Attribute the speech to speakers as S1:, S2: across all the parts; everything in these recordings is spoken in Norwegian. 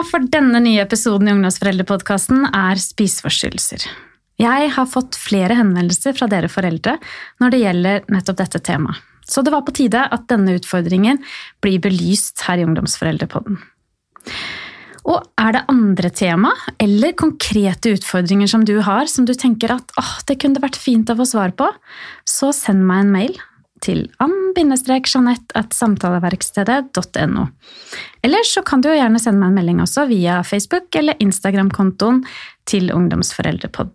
S1: Temaet for denne nye episoden i Ungdomsforeldrepodkasten er spiseforstyrrelser. Jeg har fått flere henvendelser fra dere foreldre når det gjelder nettopp dette temaet. Så det var på tide at denne utfordringen blir belyst her i Ungdomsforeldrepodden. Og er det andre tema eller konkrete utfordringer som du har, som du tenker at åh, det kunne vært fint å få svar på, så send meg en mail til ann-jeanette.samtaleverkstedet.no. Eller så kan du jo gjerne sende meg en melding også via Facebook eller Instagram-kontoen til Ungdomsforeldrepod.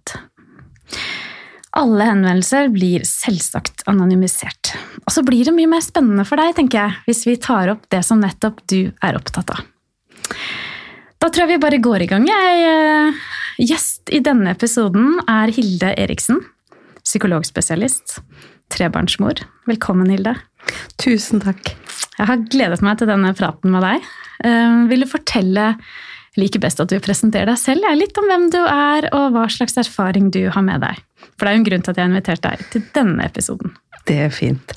S1: Alle henvendelser blir selvsagt anonymisert. Og så blir det mye mer spennende for deg, tenker jeg, hvis vi tar opp det som nettopp du er opptatt av. Da tror jeg vi bare går i gang. Jeg, eh, gjest i denne episoden er Hilde Eriksen, psykologspesialist trebarnsmor. Velkommen, Hilde.
S2: Tusen takk.
S1: Jeg har gledet meg til denne praten med deg. Eh, vil du fortelle like best at du presenterer deg selv, litt om hvem du er og hva slags erfaring du har med deg. For det er jo en grunn til at jeg har invitert deg til denne episoden.
S2: Det er fint.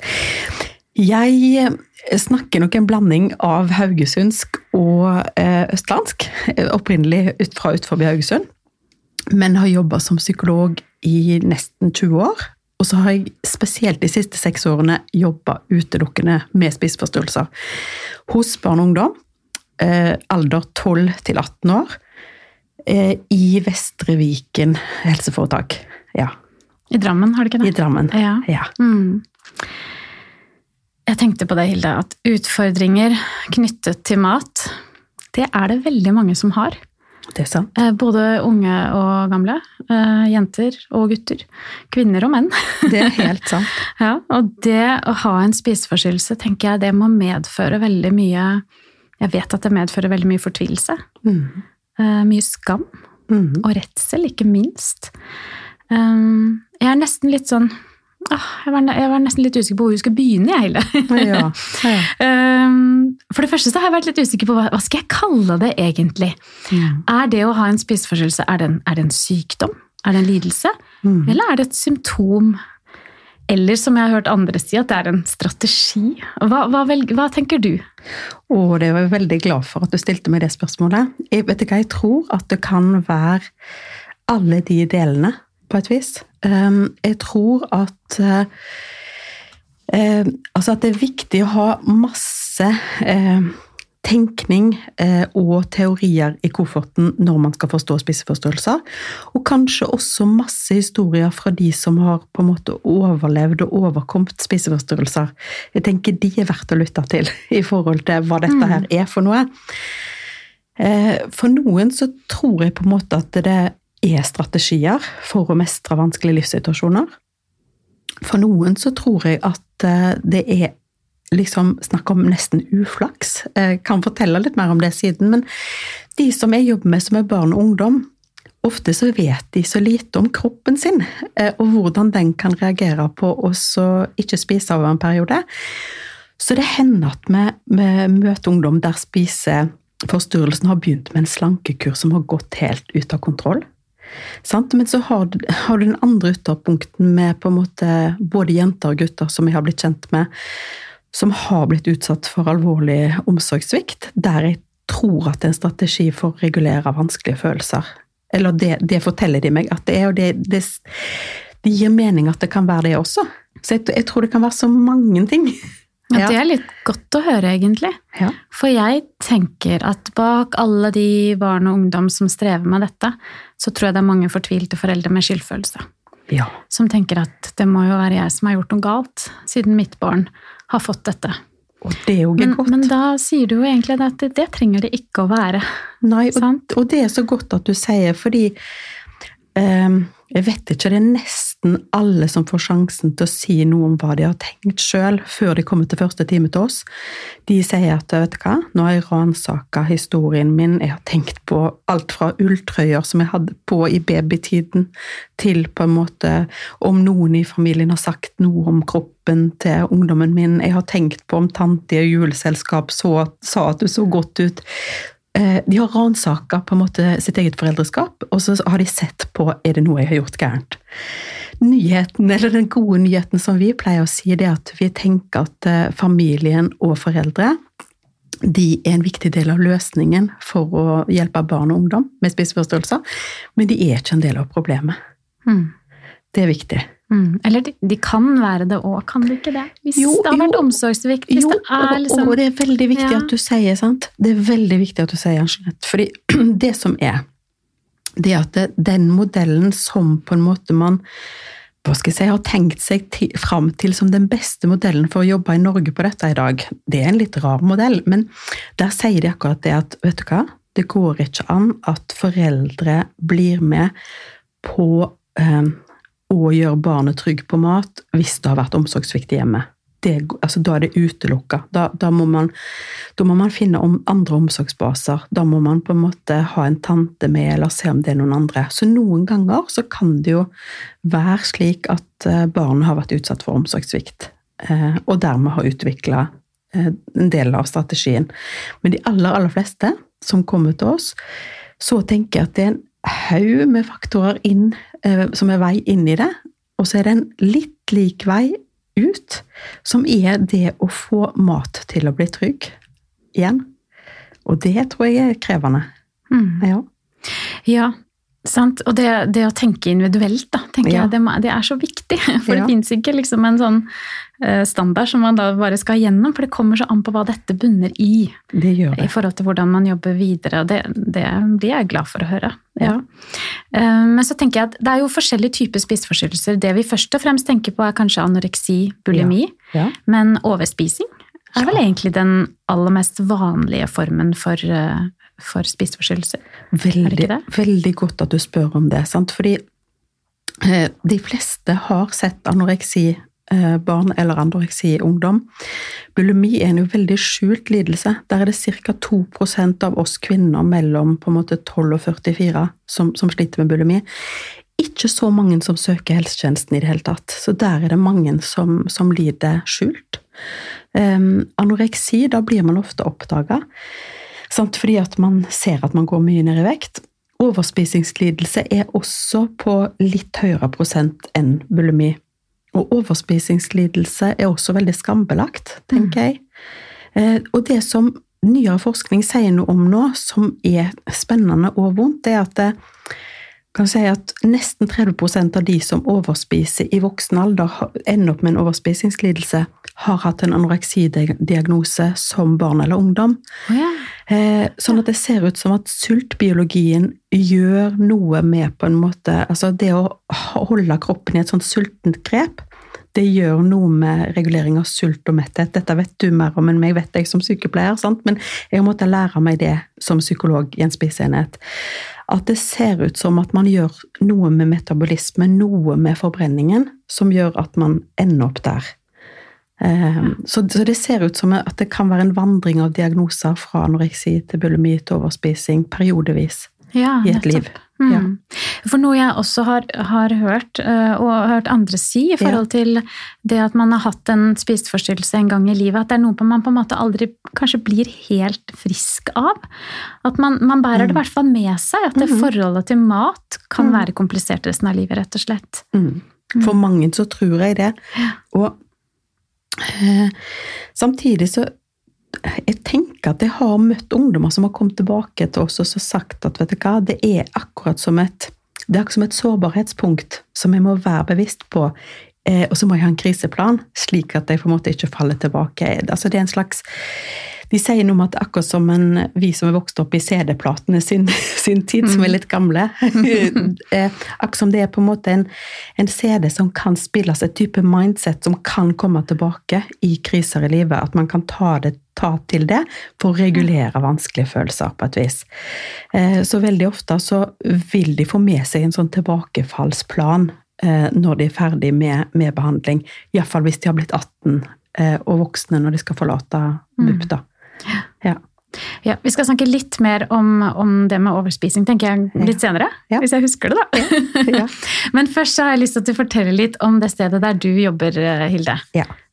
S2: Jeg snakker nok en blanding av haugesundsk og eh, østlandsk. Opprinnelig ut fra utenfor Haugesund. Men har jobba som psykolog i nesten 20 år. Og så har jeg spesielt de siste seks årene jobba utelukkende med spiseforstyrrelser hos barn og ungdom. Eh, alder 12 til 18 år. Eh, I Vestre Viken helseforetak. Ja.
S1: I Drammen, har du ikke det?
S2: I Drammen,
S1: ja.
S2: ja.
S1: Mm. Jeg tenkte på det, Hilde, at utfordringer knyttet til mat, det er det veldig mange som har.
S2: Det er sant.
S1: Eh, både unge og gamle. Eh, jenter og gutter. Kvinner og menn.
S2: Det er helt sant.
S1: ja, og det å ha en spiseforstyrrelse, tenker jeg det må medføre veldig mye Jeg vet at det medfører veldig mye fortvilelse. Mm. Mye skam. Mm. Og redsel, ikke minst. Jeg er nesten litt sånn jeg var, nesten litt usikker på hvor vi skal begynne, jeg, Hilde. Ja, ja. For det første så har jeg vært litt usikker på hva, hva skal jeg kalle det egentlig. Mm. Er det å ha en spiseforstyrrelse er, er, det en sykdom? Er det en lidelse? Mm. Eller er det et symptom? Eller som jeg har hørt andre si, at det er en strategi. Hva, hva, velger, hva tenker du?
S2: Oh, det var jeg veldig glad for at du stilte meg det spørsmålet. Jeg, vet ikke, jeg tror at det kan være alle de delene på et vis. Ehm, jeg tror at eh, eh, Altså at det er viktig å ha masse eh, tenkning og teorier i kofferten når man skal forstå spiseforstyrrelser. Og kanskje også masse historier fra de som har på en måte overlevd og overkommet spiseforstyrrelser. Jeg tenker de er verdt å lytte til i forhold til hva dette her er for noe. For noen så tror jeg på en måte at det er strategier for å mestre vanskelige livssituasjoner. For noen så tror jeg at eh, det er liksom snakk om nesten uflaks. Jeg kan fortelle litt mer om det siden, men de som jeg jobber med som er barn og ungdom, ofte så vet de så lite om kroppen sin, eh, og hvordan den kan reagere på å ikke spise over en periode. Så det hender at vi, vi møter ungdom der spiseforstyrrelsen har begynt med en slankekur som har gått helt ut av kontroll. Sant? Men så har har du, den andre ytterpunkten med på en måte både jenter og gutter som jeg har blitt kjent med, som har blitt utsatt for alvorlig omsorgssvikt, der jeg tror at det er en strategi for å regulere vanskelige følelser. Eller det, det forteller de meg at det er, og det, det, det, gir mening at det kan være det også. Så jeg, jeg tror det kan være så mange ting.
S1: Ja, Det er litt godt å høre, egentlig. Ja. For jeg tenker at bak alle de barn og ungdom som strever med dette, så tror jeg det er mange fortvilte foreldre med skyldfølelse. Ja. Som tenker at det må jo være jeg som har gjort noe galt, siden mitt barn har fått dette.
S2: Og det er jo ikke
S1: men,
S2: godt.
S1: Men da sier du jo egentlig at det, det trenger det ikke å være.
S2: Nei, og, og, det er så godt at du sier, fordi um, jeg vet ikke, det er nesten alle som får sjansen til å si noe om hva de har tenkt sjøl, før de kommer til første time til oss. De sier at vet du hva, nå har jeg ransaka historien min, jeg har tenkt på alt fra ulltrøyer som jeg hadde på i babytiden, til på en måte om noen i familien har sagt noe om kroppen til ungdommen min, jeg har tenkt på om tante i juleselskap så, sa at du så godt ut. Eh, de har ransaka sitt eget foreldreskap, og så har de sett på er det noe jeg har gjort gærent. Nyheten, eller Den gode nyheten som vi pleier å si, det er at vi tenker at eh, familien og foreldre de er en viktig del av løsningen for å hjelpe barn og ungdom med spiseforstyrrelser, men de er ikke en del av problemet. Mm. Det er viktig.
S1: Mm. Eller de, de, kan være det òg, kan de ikke det? Hvis jo, det har vært jo, omsorgssvikt. Hvis jo, det er liksom
S2: og, og det er veldig viktig ja. at du sier, sant. Det er veldig viktig at du sier, Jeanette. Fordi det som er, det at det, den modellen som på en måte man hva skal jeg si, har tenkt seg til, fram til som den beste modellen for å jobbe i Norge på dette i dag. Det er en litt rar modell, men der sier de akkurat det at vet du hva, det går ikke an at foreldre blir med på eh, å gjøre barnet trygg på mat hvis det har vært omsorgssvikt i hjemmet. Det, altså, da er det utelukka. Da, da, må man, da må man finne om, andre omsorgsbaser. Da må man på en måte ha en tante med, eller se om det er noen andre. Så noen ganger så kan det jo være slik at eh, barnet har vært utsatt for omsorgssvikt, eh, og dermed har utvikla eh, en del av strategien. Men de aller, aller fleste som kommer til oss, så tenker jeg at det er en haug med faktorer inn, som er vei inn i det, og så er det en litt lik vei ut, som er det å få mat til å bli trygg igjen. Og det tror jeg er krevende.
S1: Mm. Ja. ja. Sant? Og det, det, å tenke individuelt, da, tenker ja. jeg, det, det, er så viktig. For ja. det fins ikke liksom en sånn uh, standard som man da bare skal gjennom, for det kommer så an på hva dette bunner i.
S2: Det gjør det.
S1: I forhold til hvordan man jobber videre, og det, det blir jeg glad for å høre. Ja. Uh, men så tenker jeg at det er jo forskjellige typer spiseforstyrrelser. Det vi først og fremst tenker på er kanskje anoreksi, bulimi, men overspising er vel egentlig den aller mest vanlige formen for uh, for spiseforstyrrelser?
S2: Veldig, veldig godt at du spør om det. Sant? Fordi eh, de fleste har sett anoreksi eh, barn eller anoreksi ungdom. Bulimi er en jo veldig skjult lidelse. Der er det ca. 2% av oss kvinner mellom på en måte 12 og 44 som, som sliter med bulimi. Ikke så mange som søker helsetjenesten i det hele tatt. Så der er det mange som, som lider skjult. Um, anoreksi, da blir man ofte oppdaga. Sant? Fordi at man ser at man går mye ned i vekt. Overspisingslidelse er også på litt høyere prosent enn bulimi. Og overspisingslidelse er også veldig skambelagt, tenker jeg. Eh, og det som nyere forskning sier noe om nå, som er spennende og vondt, det er at det, kan si at nesten 30% av de som overspiser i voksen alder, ender opp med en overspisingslidelse, har hatt en anoreksidiagnose som barn eller ungdom. Oh, ja. Eh, sånn at det ser ut som at sultbiologien gjør noe med på en måte Altså det å holde kroppen i et sånt sultent grep, det gjør noe med regulering av sult og metthet. Dette vet du mer om enn meg, vet jeg som sykepleier, sant? men jeg har måttet lære meg det som psykolog i en spiseenhet at det ser ut som at man gjør noe med metabolisme, noe med forbrenningen, som gjør at man ender opp der. Ehm, så, det ser ut som at det kan være en vandring av diagnoser fra anoreksi til bulimi til overspising periodevis ja, i et liv. Mm. Ja.
S1: For noe jeg også har, har, hørt, eh, og hørt andre si i forhold til det at man har hatt en spiseforstyrrelse en gang i livet, at det er noe man på en måte aldri kanskje blir helt frisk av. At man, man bærer mm. det i hvert fall med seg. At det mm. forholdet til mat kan mm. være komplisert resten av livet, rett og slett.
S2: Mm. For mm. mange så tror jeg det. Og eh, samtidig så jeg tenker at jeg har møtt ungdommer som har kommet tilbake til oss og sagt at vet du hva, det er akkurat som et, akkurat et sårbarhetspunkt som jeg må være bevisst på. Eh, og så må jeg ha en kriseplan, slik at jeg på en måte ikke faller tilbake. Altså, det er en slags de sier noe om at akkurat som en, vi som er vokst opp i CD-platene sin, sin, tid, som er mm. litt gamle eh, Akkurat som det er på en måte en, en, CD som kan spilles, et type mindset som kan komme tilbake i kriser i livet. At man kan ta, det, ta til det for å regulere vanskelige følelser på et vis. Eh, så veldig ofte så vil de få med seg en sånn tilbakefallsplan eh, når de er ferdig med, med behandling. Iallfall hvis de har blitt 18 og voksne når de skal forlate BUP. da.
S1: Ja. Ja, Vi skal snakke litt mer om, om, det med overspising tenker jeg litt senere. Ja. Hvis jeg husker det, da. Ja. Men først så har jeg lyst til å fortelle litt om det stedet der du jobber, eh, Hilde.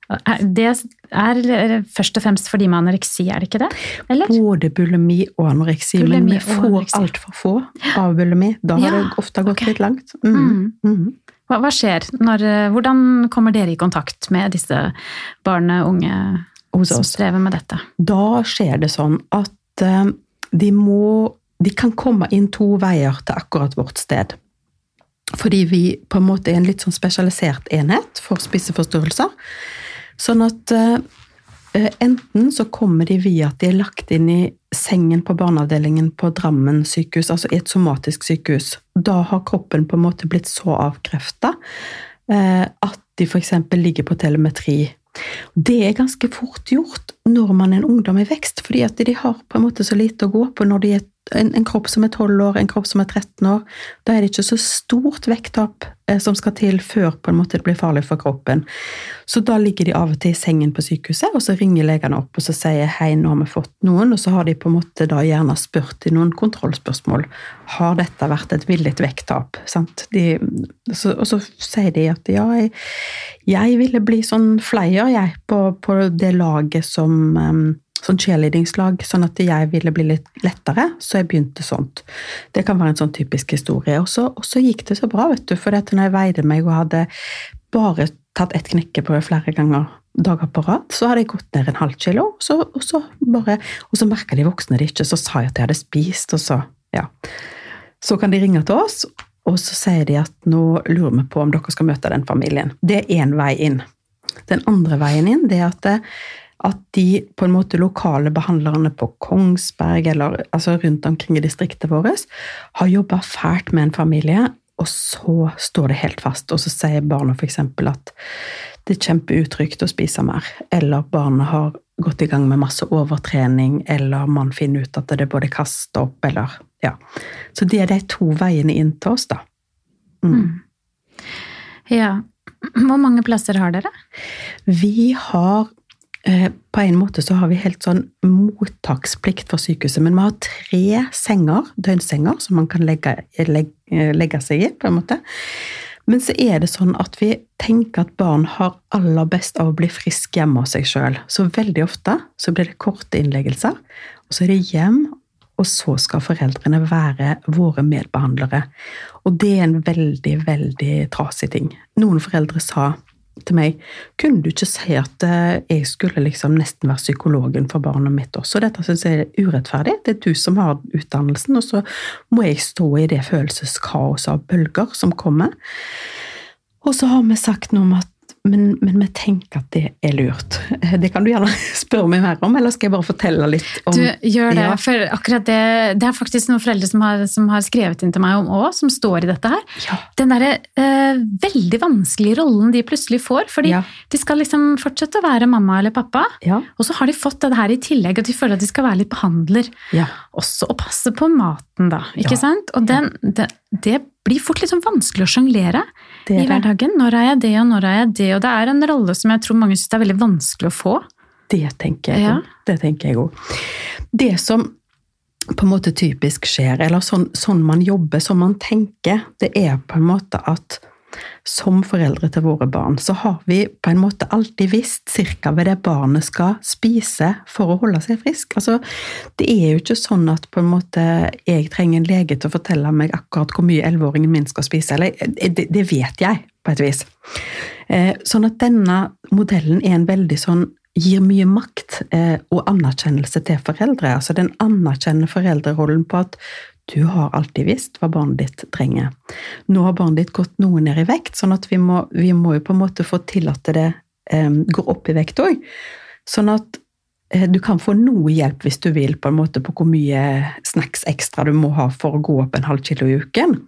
S1: Det er først og fremst fordi med anoreksi, er det ikke det?
S2: Eller? Både bulimi og anoreksi, bulimi men vi får altfor få av bulimi. Da har det ofte gått okay. litt langt. Mm. Mm.
S1: Mm. Hva, hva, skjer? Når, eh, hvordan kommer dere i kontakt med disse barn og unge?
S2: Hos oss.
S1: strever med dette.
S2: Da skjer det sånn at eh, de må De kan komme inn to veier til akkurat vårt sted. Fordi vi på en måte er en litt sånn spesialisert enhet for spiseforstyrrelser. Sånn at eh, eh, enten så kommer de via at de er lagt inn i sengen på barneavdelingen på Drammen sykehus, altså i et somatisk sykehus. Da har kroppen på en måte blitt så avkrefta at de f.eks. ligger på telemetri. Det er ganske fort gjort når man er en ungdom i vekst, fordi at de har på en måte så lite å gå på når de er en, en kropp som er 12 år, en kropp som er 13 år. Da er det ikke så stort vekttap eh, som skal til før på en måte det blir farlig for kroppen. Så da ligger de av og til i sengen på sykehuset, og så ringer legene opp og så sier hei, nå har vi fått noen, og så har de på en måte da gjerne spurt i noen kontrollspørsmål. Har dette vært et villet vekttap? Og så sier de at ja, jeg, jeg ville bli sånn flyer, jeg, på, på det laget som um, sånn cheerleadingslag, sånn at jeg ville bli litt lettere, så jeg begynte sånt. Det kan være en sånn typisk historie. Og så, og så gikk det så bra, vet du, for når jeg veide meg og hadde bare tatt ett knekkebrød flere ganger dager på rad, så hadde jeg gått ned en halv kilo, så, og så og så merka de voksne det ikke, så sa jeg at jeg hadde spist, og så, ja. Så kan de ringe til oss, og så sier de at nå lurer vi på om dere skal møte den familien. Det er én vei inn. Den andre veien inn, det er at det, at de på en måte lokale behandlerne på Kongsberg eller altså rundt omkring i distriktet vårt har jobba fælt med en familie, og så står det helt fast. Og så sier barna f.eks. at det er kjempeutrygt å spise mer, eller barna har gått i gang med masse overtrening, eller man finner ut at det både kaster opp, eller ja. Så det er de to veiene inn til oss, da. Mm.
S1: Ja. Hvor mange plasser har dere?
S2: Vi har På en måte så har vi helt sånn mottaksplikt for sykehuset, men vi har tre senger, døgnsenger, som man kan legge, legge, legge seg i, på en måte. Men så er det sånn at vi tenker at barn har aller best av å bli friske hjemme hos seg sjøl. Så veldig ofte så blir det korte innleggelser, og så er det hjem, og så skal foreldrene være våre medbehandlere. Og det er en veldig, veldig trasig ting. Noen foreldre sa til meg kunne du ikke si at eh, jeg skulle liksom nesten være psykologen for barnet mitt også. Dette syns jeg er urettferdig. Det er du som har utdannelsen, og så må jeg stå i det følelseskaoset av bølger som kommer. Og så har vi sagt noe om at men, men, vi tenker at det er lurt. Det kan du gjerne spørre meg mer om, eller skal jeg bare fortelle litt om
S1: Du, gjør det,
S2: Ja.
S1: for akkurat det Det er faktisk noen foreldre som har, som har skrevet inn til meg om òg, som står i dette her.
S2: Ja.
S1: Den derre eh, veldig vanskelige rollen de plutselig får. Fordi
S2: Ja.
S1: de skal liksom fortsette å være mamma eller pappa,
S2: Ja.
S1: og så har de fått det her i tillegg, at de føler at de skal være litt behandler.
S2: Ja.
S1: Også å passe på maten, da. Ikke sant? Og den, det, det blir fort litt sånn vanskelig å sjonglere
S2: Det
S1: i
S2: er
S1: hverdagen. Når er jeg det, og når er jeg det? Og det er en rolle som jeg tror mange syns er veldig vanskelig å få.
S2: Det tenker jeg
S1: Ja.
S2: Det tenker jeg òg. Det som på en måte typisk skjer, eller sånn, sånn man jobber, sånn man tenker, det er på en måte at som foreldre til våre barn, så har vi på en måte alltid visst cirka hva det barnet skal spise for å holde seg frisk. Altså, det er jo ikke sånn at på en måte jeg trenger en lege til å fortelle meg akkurat hvor mye elleveåringen min skal spise. Eller, eh, det, det vet jeg, på et vis. Eh, Sånn at denne modellen er en veldig sånn gir mye makt eh, og anerkjennelse til foreldre. Altså Den anerkjenner foreldrerollen på at du har alltid visst hva barnet ditt trenger. Nå har barnet ditt gått noe ned i vekt, sånn at vi må, vi må jo på en måte få til at det eh, går opp i vekt òg. Sånn at eh, du kan få noe hjelp hvis du vil, på en måte på hvor mye snacks ekstra du må ha for å gå opp en halv kilo i uken.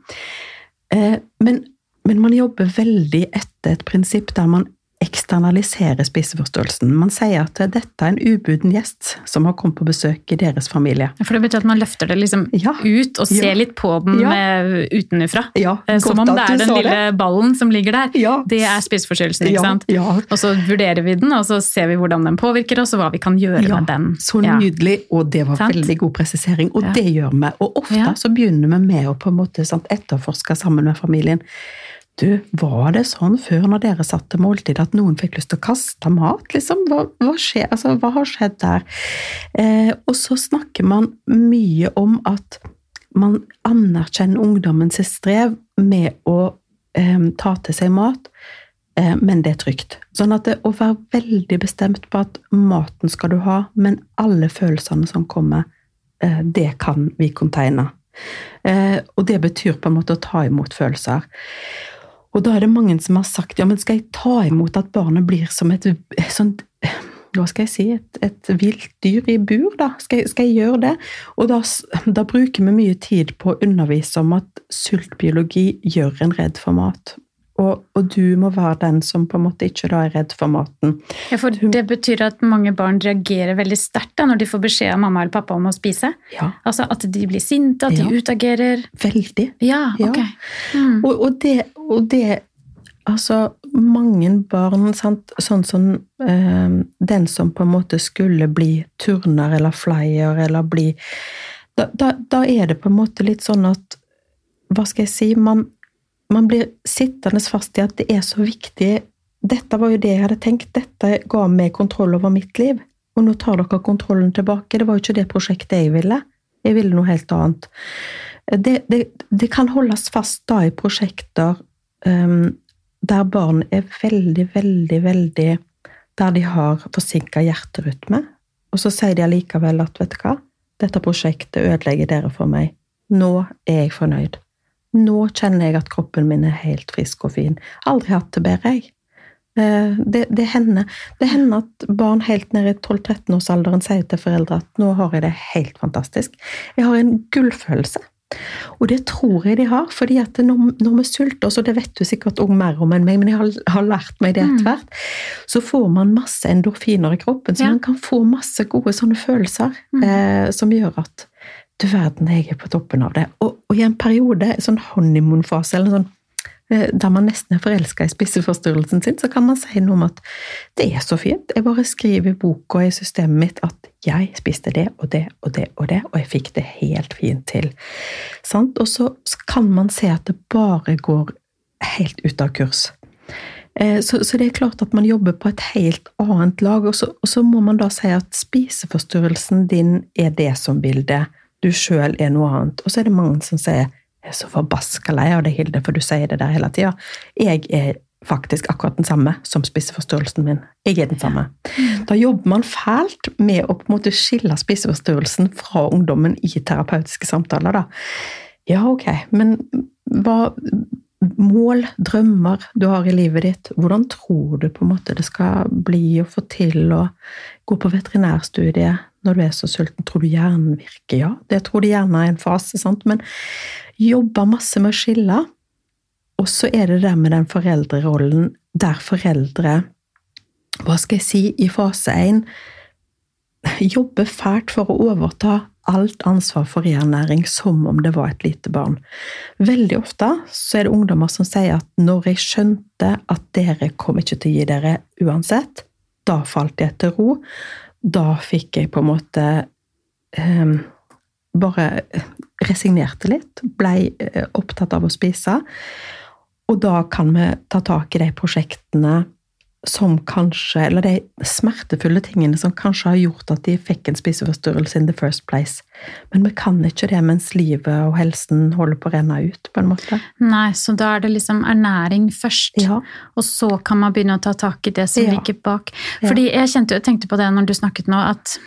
S2: Eh, men, men man jobber veldig etter et prinsipp der man eksternaliserer spiseforstyrrelsen. Man sier at dette er en ubuden gjest som har kommet på besøk i deres familie.
S1: For det betyr at man løfter det liksom
S2: Ja.
S1: ut og ser
S2: Ja.
S1: litt på den
S2: Ja.
S1: utenfra.
S2: Ja,
S1: Eh, Som om det er den
S2: lille
S1: lille ballen som ligger der.
S2: Ja.
S1: Det er spiseforstyrrelsen, ikke
S2: Ja,
S1: sant? Og så vurderer vi den, og så ser vi hvordan den påvirker oss, og hva vi kan gjøre med den.
S2: Så nydelig, og det var
S1: Sant?
S2: veldig god presisering. Og det gjør vi. Og ofte så begynner vi med å på en måte sant, etterforske sammen med familien. Du, var det sånn før når dere satt til måltid at noen fikk lyst til å kaste mat? Liksom? Hva, hva, skjer, altså, hva har skjedd der? Eh, og så snakker man mye om at man anerkjenner ungdommens strev med å eh, ta til seg mat. eh, men det er trygt. Sånn at det, å være veldig bestemt på at maten skal du ha, men alle følelsene som kommer, eh, det kan vi containe. Eh, og det betyr på en måte å ta imot følelser. Og da er det mange som har sagt ja, men skal jeg ta imot at barnet blir som et sånt hva skal jeg si, et, et vilt dyr i bur, da? Skal skal jeg gjøre det? Og da, da, bruker vi mye tid på å undervise om at sultbiologi gjør en redd for mat. Og, og, du må være den som på en måte ikke er redd for maten.
S1: Ja, for Det betyr at mange barn reagerer veldig sterkt når de får beskjed av mamma eller pappa om å spise?
S2: Ja.
S1: Altså At de blir sinte, at de utagerer?
S2: Veldig.
S1: Ja, ok. Ja.
S2: Mm. Og, og, det, og det Altså, mange barn, sant? sånn som øh, den som på en måte skulle bli turner eller flyer eller bli da, da, da, er det på en måte litt sånn at Hva skal jeg si? Man, man blir sittende fast i at det er så viktig. Dette var jo det jeg hadde tenkt. Dette ga meg kontroll over mitt liv. Og nå tar dere kontrollen tilbake. Det var jo ikke det prosjektet jeg ville. Jeg ville noe helt annet. Det, det, det kan holdes fast da i prosjekter um, der barn er veldig, veldig, veldig Der de har forsinka hjerterytme, og så sier de allikevel at vet du hva, dette prosjektet ødelegger dere for meg. Nå er jeg fornøyd. Nå kjenner jeg at kroppen min er helt frisk og fin. Aldri hatt det bedre, jeg. Eh, det, det, hender, det hender at barn helt ned i 12-13-årsalderen sier til foreldre at nå har jeg det helt fantastisk. Jeg har en gullfølelse. Og det tror jeg de har, fordi at når, når vi sulter oss, og det vet du sikkert også mer om enn meg, men jeg har, har lært meg det etter mm. hvert, mm. så får man masse endorfiner i kroppen, så ja. man kan få masse gode sånne følelser mm. eh, som gjør at du verden, jeg er på toppen av det. Og, og i en periode, en sånn honeymoon-fase, eller en sånn Eh, der man nesten er forelska i spiseforstyrrelsen sin, så kan man si noe om at det er så fint. Jeg bare skriver i boka i systemet mitt at jeg spiste det og det og det og det, og jeg fikk det helt fint til. Og så kan man se at det bare går helt ut av kurs. Eh, så, så, det er klart at man jobber på et helt annet lag, og så, og så må man da si at spiseforstyrrelsen din er det som vil det. Du sjøl er noe annet. Og så er det mange som sier jeg er så forbaska lei av det, Hilde, for du sier det der hele tida. Jeg er faktisk akkurat den samme som spiseforstyrrelsen min. Jeg er den samme. Da jobber man fælt med å på en måte skille spiseforstyrrelsen fra ungdommen i terapeutiske samtaler. da. Ja, ok, men hva mål, drømmer du har i livet ditt, hvordan tror du på en måte det skal bli å få til å gå på veterinærstudiet når du er så sulten? Tror du hjernen virker? Ja, det tror de gjerne er en fase, sant? men jobber masse med å skille. Og så er det det med den foreldrerollen der foreldre, hva skal jeg si, i fase én jobber fælt for å overta alt ansvar for reernæring som om det var et lite barn. Veldig ofte så er det ungdommer som sier at når jeg skjønte at dere kom ikke til å gi dere uansett, da falt jeg til ro. Da fikk jeg på en måte um, bare resignerte litt, ble eh, opptatt av å spise. Og da kan vi ta tak i de prosjektene som kanskje Eller de smertefulle tingene som kanskje har gjort at de fikk en spiseforstyrrelse in the first place. Men vi kan ikke det mens livet og helsen holder på å renne ut, på en måte.
S1: Nei, så da er det liksom ernæring først,
S2: ja.
S1: og så kan man begynne å ta tak i det som ja. ligger bak. Fordi jeg kjente, jeg tenkte på det når du snakket nå, at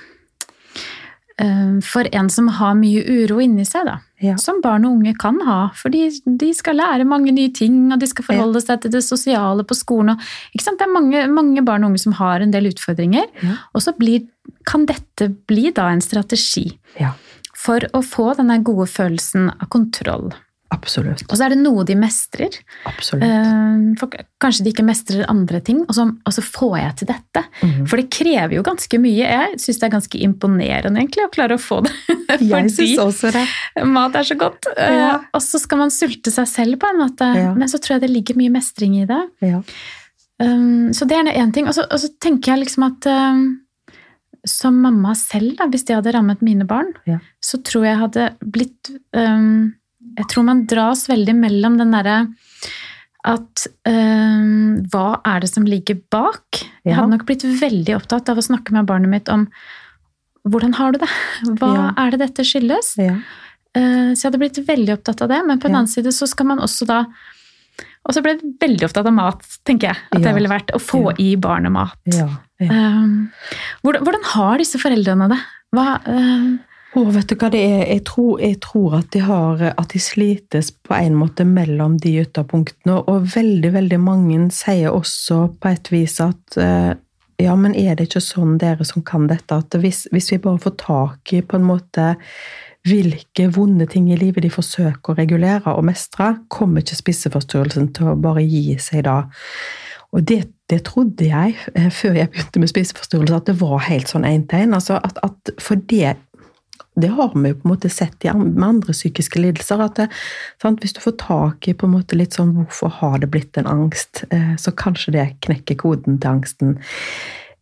S1: for en som har mye uro inni seg, da.
S2: Ja.
S1: Som barn og unge kan ha. For de skal lære mange nye ting, og de skal forholde ja. seg til det sosiale på skolen. Og, det er mange, mange, barn og unge som har en del utfordringer.
S2: Ja.
S1: Og så blir, kan dette bli da en strategi for å få denne gode følelsen av kontroll.
S2: Absolutt.
S1: Og så er det noe de mestrer.
S2: Absolutt.
S1: Eh, for kanskje de ikke mestrer andre ting, og så, og så får jeg til dette.
S2: Mm.
S1: For det krever jo ganske mye. Jeg syns det er ganske imponerende egentlig å klare å få det.
S2: Fordi også det.
S1: mat er så godt. Ja. Og så skal man sulte seg selv på en måte.
S2: Ja.
S1: Men så tror jeg det ligger mye mestring i det.
S2: Ja.
S1: Um, så det er én ting. Og så, og så, tenker jeg liksom at um, som mamma selv, da, hvis det hadde rammet mine barn, så tror jeg hadde blitt um, jeg tror man dras veldig mellom den derre at øh, hva er det som ligger bak? Jeg hadde nok blitt veldig opptatt av å snakke med barnet mitt om hvordan har du det? Hva ja. er det dette skyldes?
S2: Ja.
S1: Uh, så jeg hadde blitt veldig opptatt av det. Men på den ja. annen side så skal man også da Og så ble jeg veldig opptatt av mat, tenker jeg. At det ville vært å få i barnet mat. Um, hvordan, hvordan har disse foreldrene det? Hva, um,
S2: Å, vet du hva det er? Jeg tror, jeg tror at, de har, at de slites på en måte mellom de ytterpunktene. Og veldig, veldig mange sier også på et vis at eh, ja, men er det ikke sånn dere som kan dette, at hvis, hvis vi bare får tak i på en måte hvilke vonde ting i livet de forsøker å regulere og mestre, kommer ikke spiseforstyrrelsen til å bare gi seg da. Og det, det trodde jeg eh, før jeg begynte med spiseforstyrrelser, at det var helt sånn én-tegn. Altså at, at det har vi jo på en måte sett med andre psykiske lidelser. at det, Hvis du får tak i på en måte litt sånn hvorfor har det blitt en angst, eh, så kanskje det knekker koden til angsten.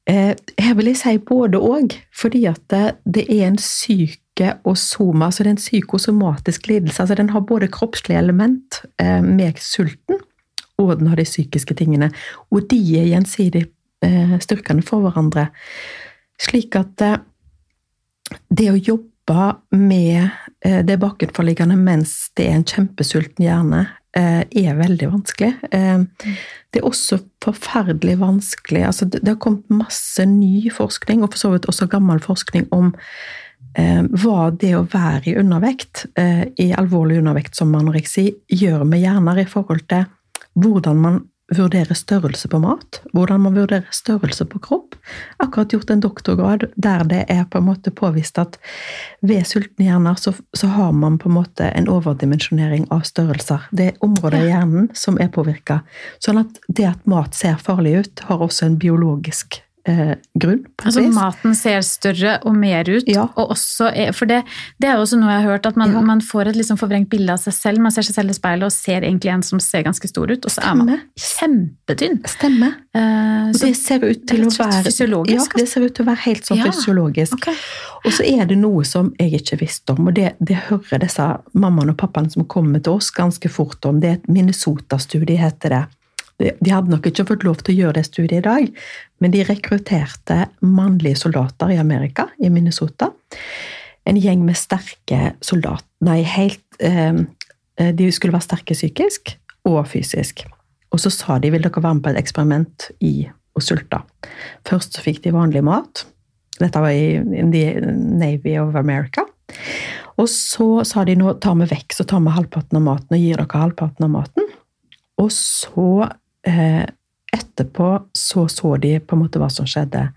S2: Eh, her vil jeg si både og, fordi at det, det er en syke og soma, altså det er en psykosomatisk lidelse. altså Den har både kroppslige element eh, med sulten, og den har de psykiske tingene. Og de er gjensidig styrkende for hverandre. Slik at det å jobbe med eh, det bakenforliggende mens det er en kjempesulten hjerne, eh, er veldig vanskelig. Eh, Det er også forferdelig vanskelig altså Det har kommet masse ny forskning, og for så vidt også gammel forskning, om hva det å være i undervekt, i alvorlig undervekt som anoreksi, gjør med hjerner i forhold til hvordan man vurderer størrelse på mat, hvordan man vurderer størrelse på kropp. Akkurat gjort en doktorgrad der det er på en måte påvist at ved sultne hjerner så, så har man på en måte en overdimensjonering av størrelser. Det er områder i hjernen som er påvirka. Sånn at det at mat ser farlig ut, har også en biologisk eh, grunn.
S1: altså maten ser større og mer ut.
S2: Ja.
S1: Og også for det, det er også noe jeg har hørt, at man,
S2: Ja.
S1: man får et liksom forvrengt bilde av seg selv. Man ser seg selv i speilet og ser egentlig en som ser ganske stor ut, og så er man kjempetynn.
S2: Stemme.
S1: Eh,
S2: Og det ser ut til å være
S1: fysiologisk,
S2: Ja, det ser ut til å være helt sånn
S1: Ja.
S2: fysiologisk.
S1: Okay.
S2: Og så er det noe som jeg ikke visste om, og det, det hører disse mammaene og pappaene som kommer til oss ganske fort om. Det er et Minnesota-studie, heter det. De- De hadde nok ikke fått lov til å gjøre det studiet i dag, men de rekrutterte mannlige soldater i Amerika, i Minnesota. En gjeng med sterke soldater Nei, helt eh, De skulle være sterke psykisk og fysisk. Og så sa de vil dere være med på et eksperiment i å sulte. Først så fikk de vanlig mat. Dette var i Navy of America. Og så sa de nå tar vi vekk, så tar vi halvparten av maten og gir dere halvparten av maten. Og så eh, etterpå så så de på en måte hva som skjedde.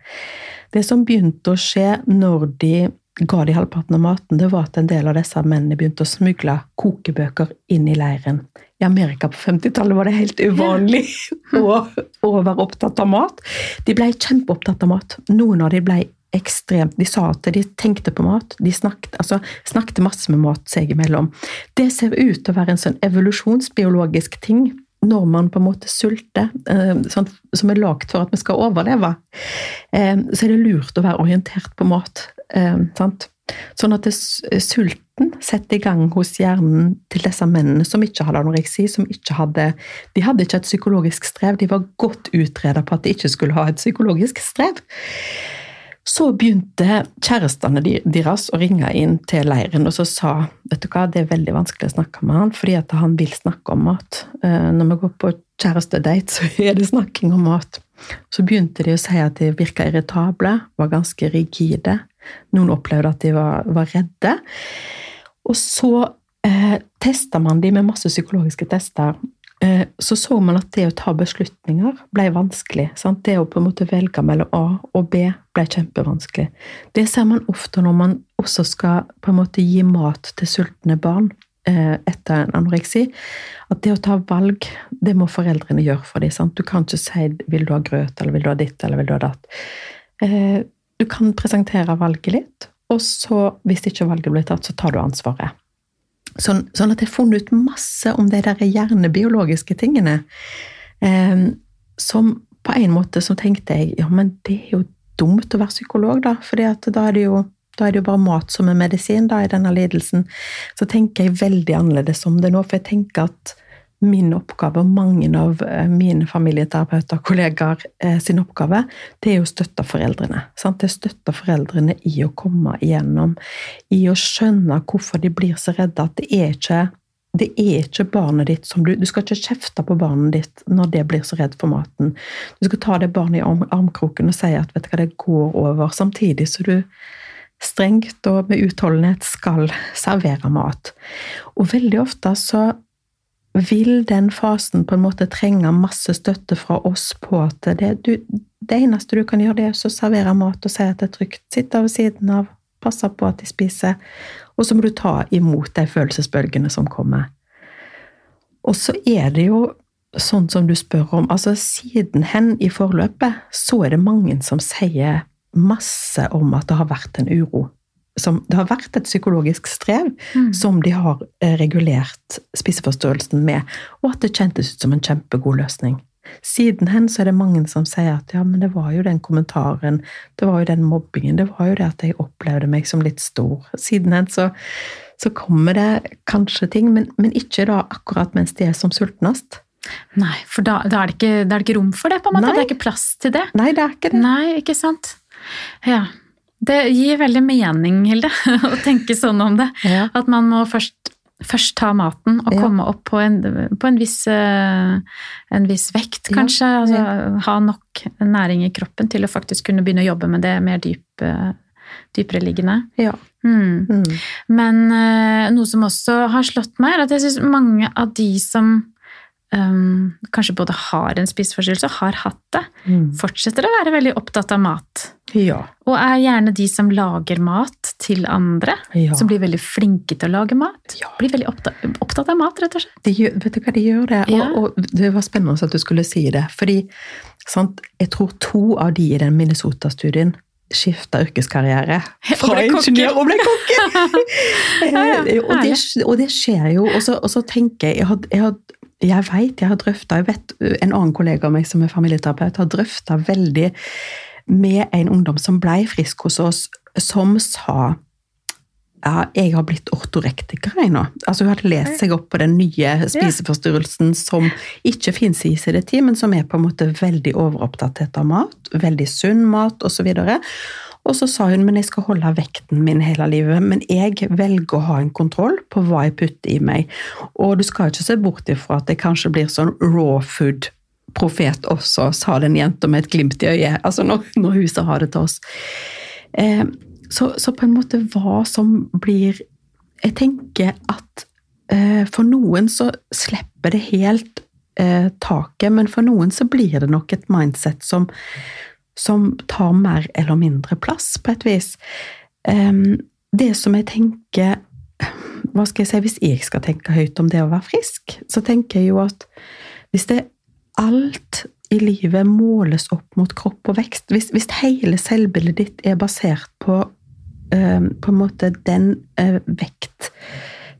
S2: Det som begynte å skje når de ga de halvparten av maten, det var at en del av disse mennene begynte å smugle kokebøker inn i leiren. I Amerika på 50-tallet var det helt uvanlig å, å være opptatt av mat. De ble kjempeopptatt av mat. Noen av de ble ekstremt De sa at de tenkte på mat. De snakket, altså, snakket masse med mat seg imellom. Det ser ut til å være en sånn evolusjonsbiologisk ting når man på en måte sulter, eh, sånn, som er lagd for at vi skal overleve, eh, så er det lurt å være orientert på mat. Eh, sant? Sånn at det, sulten setter i gang hos hjernen til disse mennene som ikke hadde anoreksi, som ikke hadde De hadde ikke et psykologisk strev, de var godt utreda på at de ikke skulle ha et psykologisk strev. Så begynte kjærestene deres å ringe inn til leiren og så sa vet du hva, det er veldig vanskelig å snakke med han, fordi at han vil snakke om mat. Eh, Når vi går på kjærestedate, så er det snakking om mat. Så begynte de å si at de virka irritable, var ganske rigide. Noen opplevde at de var, var redde. Og så eh, testa man de med masse psykologiske tester. Eh, så så man at det å ta beslutninger ble vanskelig. Sant? Det å på en måte velge mellom A og B ble kjempevanskelig. Det ser man ofte når man også skal på en måte gi mat til sultne barn eh, etter en anoreksi. At det å ta valg, det må foreldrene gjøre for dem. Sant? Du kan ikke si 'vil du ha grøt', eller 'vil du ha ditt', eller 'vil du ha datt'. Eh, du kan presentere valget litt, og så, hvis ikke valget blir tatt, så tar du ansvaret. Sånn, sånn at jeg har funnet ut masse om de der hjernebiologiske tingene. Eh, som på en måte så tenkte jeg ja, men det er jo dumt å være psykolog, da. For da er det jo da er det jo bare mat som er medisin da, i denne lidelsen. Så tenker jeg veldig annerledes om det nå, for jeg tenker at min oppgave, og mange av eh, mine familieterapeuter og kollegaer eh, sin oppgave, det er å støtte foreldrene. Sant? Det er å støtte foreldrene i å komme igjennom, i å skjønne hvorfor de blir så redde. At det er ikke det er ikke barnet ditt som du Du skal ikke kjefte på barnet ditt når det blir så redd for maten. Du skal ta det barnet i arm, armkroken og si at vet du hva, det går over, samtidig så du strengt og med utholdenhet skal servere mat. Og veldig ofte så vil den fasen på en måte trenge masse støtte fra oss på at det, du, det eneste du kan gjøre, det er å servere mat og si at det er trygt. Sitte ved siden av, passe på at de spiser. Og så må du ta imot de følelsesbølgene som kommer. Og så er det jo sånn som du spør om, altså sidenhen i forløpet, så er det mange som sier masse om at det har vært en uro. Som, det har vært et psykologisk strev mm. som de har eh, regulert spiseforstyrrelsen med, og at det kjentes ut som en kjempegod løsning. Siden hen så er det mange som sier at ja, men det var jo den kommentaren, det var jo den mobbingen, det var jo det at jeg opplevde meg som litt stor. Sidenhen så, så kommer det kanskje ting, men, men, ikke da akkurat mens de er som sultnest.
S1: Nei, for da, da, er det ikke, da, er det ikke, rom for det, på en måte. Nei. Det er ikke plass til det.
S2: Nei, det er ikke det.
S1: Nei, ikke sant. Ja. Det gir veldig mening, Hilde, å tenke sånn om det. Ja. At man må først først ta maten og komme opp på en, på en, viss, eh, en viss, vekt, kanskje. Ja, ja. Altså, ha nok næring i kroppen til å faktisk kunne begynne å jobbe med det mer dyp, dypere liggende.
S2: Ja.
S1: Mm. Mm. Men uh, noe som også har slått meg, er at jeg syns mange av de som um, kanskje både har en spiseforstyrrelse og har hatt det, mm. fortsetter å være veldig opptatt av mat.
S2: Ja.
S1: Og er gjerne de som lager mat til andre. Ja. Som blir veldig flinke til å lage mat. Ja. Blir veldig opptatt, opptatt, av mat, rett og slett.
S2: De vet du hva, de gjør det. Og, og, det var spennende at du skulle si det. Fordi sant, jeg tror to av de i den Minnesota-studien skifta yrkeskarriere fra ingeniør og ble kokke! og, det, og, det, skjer jo. Og så, og så tenker jeg Jeg har, jeg har jeg vet, jeg har drøfta en annen kollega av meg som er familieterapeut, har drøfta veldig med en ungdom som ble frisk hos oss, som sa ja, jeg har blitt ortorektiker jeg nå. Altså Hun hadde lest seg opp på den nye spiseforstyrrelsen som ikke fins i ICD-10, men som er på en måte veldig overoppdatert av mat, veldig sunn mat osv. Og, så og så sa hun men jeg skal holde vekten min hele livet, men jeg velger å ha en kontroll på hva jeg putter i meg. Og du skal ikke se bort ifra at det kanskje blir sånn raw food profet også, sa den jenta med et glimt i øyet. Altså når, når huset har det til oss. Eh, så, så, på en måte hva som blir Jeg tenker at eh, for noen så slipper det helt eh, taket, men for noen så blir det nok et mindset som, som tar mer eller mindre plass, på et vis. Eh, det som jeg tenker hva skal jeg si, Hvis jeg skal tenke høyt om det å være frisk, så tenker jeg jo at hvis det alt i livet måles opp mot kropp og vekst. Hvis, hvis hele selvbildet ditt er basert på uh, på en måte den vekt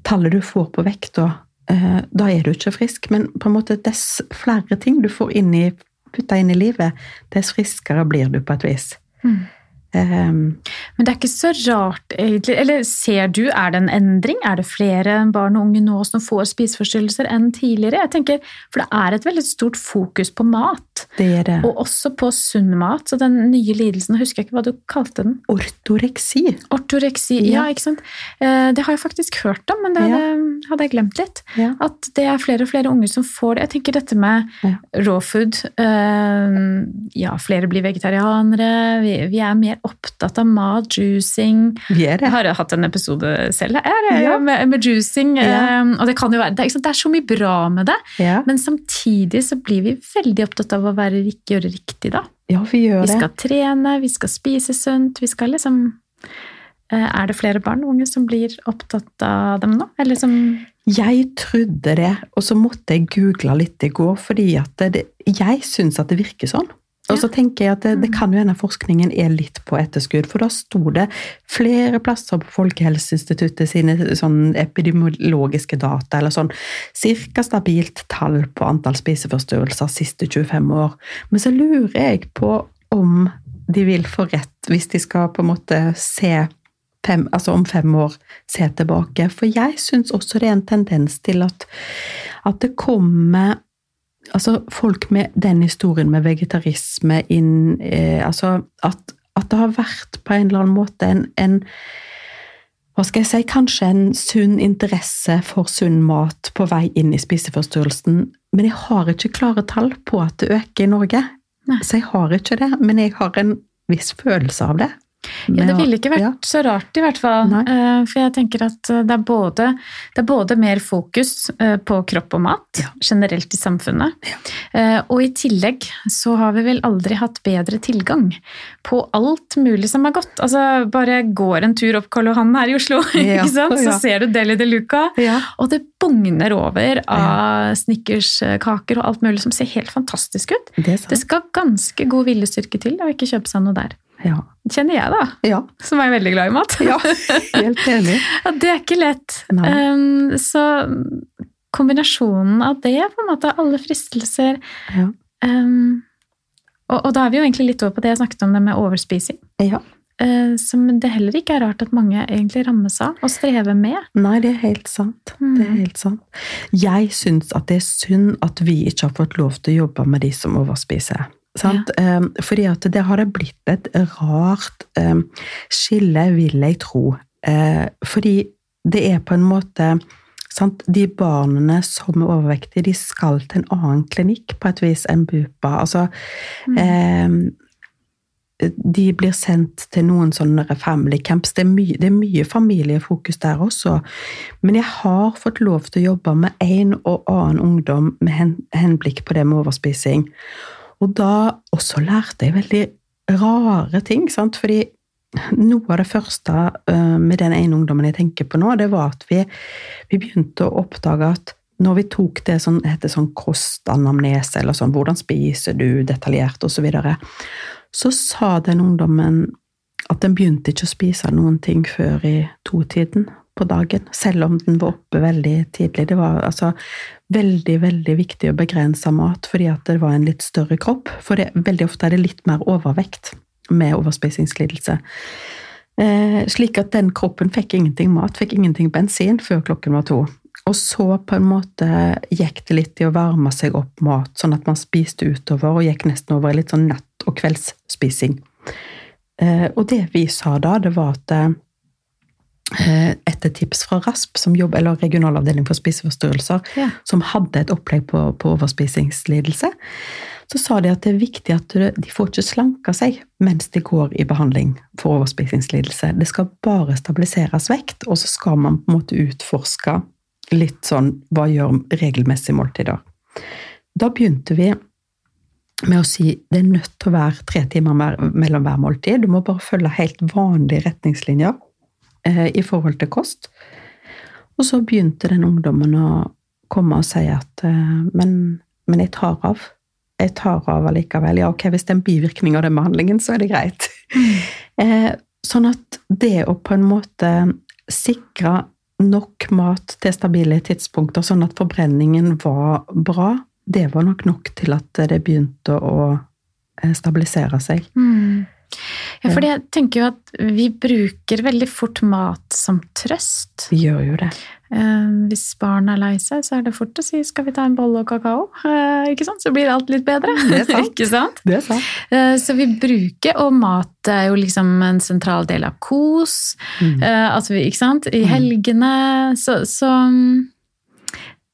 S2: Tallet du får på vekta, uh, da er du ikke frisk. Men på en måte dess flere ting du får inn putta inn i livet, dess friskere blir du på et vis. Mm.
S1: Um, Men det er ikke så rart, egentlig. Eller ser du, er det en endring? Er det flere barn og unge nå som får spiseforstyrrelser enn tidligere? Jeg tenker, For det er et veldig stort fokus på mat.
S2: Det er det.
S1: Og også på sunn mat. Så den nye lidelsen, husker jeg ikke hva du kalte den?
S2: Ortoreksi.
S1: Ortoreksi, ja, ja ikke sant. Eh, det har jeg faktisk hørt om, men det hadde, ja. hadde jeg glemt litt. Ja. At det er flere og flere unger som får det. Jeg tenker dette med raw food. Eh, ja, flere blir vegetarianere. Vi, vi er mer opptatt av mat, juicing. Jeg har hatt en episode selv er, ja. med, med, juicing. Ja. Um, og det kan jo være, det er, det er, så mye bra med det, ja. men samtidig så blir vi veldig opptatt av å være, gjøre riktig, da.
S2: Ja, vi gjør
S1: det. Vi skal trene, vi skal spise sunt, vi skal liksom uh, Er det flere barn og unge som blir opptatt av dem nå? Eller som
S2: jeg trodde det, og så måtte jeg google litt i går, fordi at det, jeg syns at det virker sånn. Og så tenker jeg at det, det mm. kan jo hende forskningen er litt på etterskudd, for da sto det flere plasser på Folkehelseinstituttet sine sånn epidemiologiske data, eller sånn cirka stabilt tall på antall spiseforstyrrelser siste 25 år. Men så lurer jeg på om de vil få rett hvis de skal på en måte se fem, altså om fem år se tilbake. For jeg syns også det er en tendens til at, at det kommer altså folk med den historien med vegetarisme inn, eh, Altså at, at, det har vært på en eller annen måte en, en hva skal jeg si, kanskje en sunn interesse for sunn mat på vei inn i spiseforstyrrelsen, men jeg har ikke klare tall på at det øker i Norge.
S1: Nei.
S2: Så jeg har ikke det, men jeg har en viss følelse av det.
S1: Ja, det ville ikke vært
S2: ja.
S1: så rart, i hvert fall.
S2: Nei.
S1: Eh, For jeg tenker at eh, det er både, det er både mer fokus eh, på kropp og mat
S2: Ja.
S1: generelt i samfunnet. Og i tillegg så har vi vel aldri hatt bedre tilgang på alt mulig som er godt. Altså bare går en tur opp Karl Johan her i Oslo, ikke sant? så ser du Deli de Luca. Og det bugner over av snickerskaker og alt mulig som ser helt fantastisk ut.
S2: Det
S1: Det skal ganske god viljestyrke til å ikke kjøpe seg noe der.
S2: Ja.
S1: Kjenner jeg, da
S2: ja.
S1: som er veldig glad i mat.
S2: ja. Helt enig.
S1: Ja, det er ikke lett. Um, så kombinasjonen av det, på en måte, alle fristelser
S2: Ja.
S1: um, og, og da er vi jo egentlig litt over på det jeg snakket om det med overspising.
S2: ja.
S1: uh, som det heller ikke er rart at mange egentlig rammes av og strever med.
S2: Nei, det er helt sant. Det er
S1: Mm.
S2: helt sant. Jeg syns at det er synd at vi ikke har fått lov til å jobbe med de som overspiser. Sant? Ja. fordi at det har det blitt et rart um, skille, vil jeg tro. Uh, fordi det er på en måte sant? De barna som er overvektige, de skal til en annen klinikk på et vis enn BUPA. Altså, um, de blir sendt til noen sånne family camps. Det er, mye, det er mye familiefokus der også. Men jeg har fått lov til å jobbe med en og annen ungdom med henblikk på det med overspising. Og da også lærte jeg veldig rare ting. Sant? Fordi noe av det første øh, med den ene ungdommen jeg tenker på nå, det var at vi, vi begynte å oppdage at når vi tok det som heter sånn kostanamnese, eller sånn hvordan spiser du detaljert, osv., så, videre, så sa den ungdommen at den begynte ikke å spise noen ting før i totiden på dagen, selv om den var oppe veldig tidlig. Det var altså veldig, veldig viktig å begrense mat fordi at det var en litt større kropp. For det, veldig ofte er det litt mer overvekt med overspisingslidelse. Eh, slik at den kroppen fikk ingenting mat, fikk ingenting bensin før klokken var to. Og så på en måte gikk det litt i å varme seg opp mat, sånn at man spiste utover, og gikk nesten over i litt sånn natt- og kveldsspising. Eh, og det vi sa da, det var at eh, etter tips fra RASP, som jobb, eller regionalavdeling for spiseforstyrrelser,
S1: Ja.
S2: som hadde et opplegg på, på overspisingslidelse, så sa de at det er viktig at de de får ikke slanka seg mens de går i behandling for overspisingslidelse. Det skal bare stabiliseres vekt, og så skal man på en måte utforske litt sånn hva gjør regelmessige måltider. Da begynte vi med å si det er nødt til å være tre timer mellom hver måltid. Du må bare følge helt vanlige retningslinjer eh, i forhold til kost. Og så begynte den ungdommen å komme og si at eh, men, men jeg tar av. Jeg tar av allikevel. Ja, ok, hvis det er en bivirkning av den behandlingen, så er det greit. eh, sånn at det å på en måte sikre nok mat til stabile tidspunkter, sånn at forbrenningen var bra, det var nok nok til at det begynte å stabilisere seg.
S1: Mm. Ja, for jeg tenker jo at vi bruker veldig fort mat som trøst.
S2: Vi gjør jo det.
S1: Eh, hvis barn er lei seg, så er det fort å si 'skal vi ta en bolle og kakao'? Eh, ikke sant? Så blir alt litt bedre.
S2: Det er sant.
S1: sant?
S2: Det er sant.
S1: Eh, så vi bruker, og mat er jo liksom en sentral del av kos.
S2: Mm.
S1: Altså, ikke sant? I helgene. Så, så mm,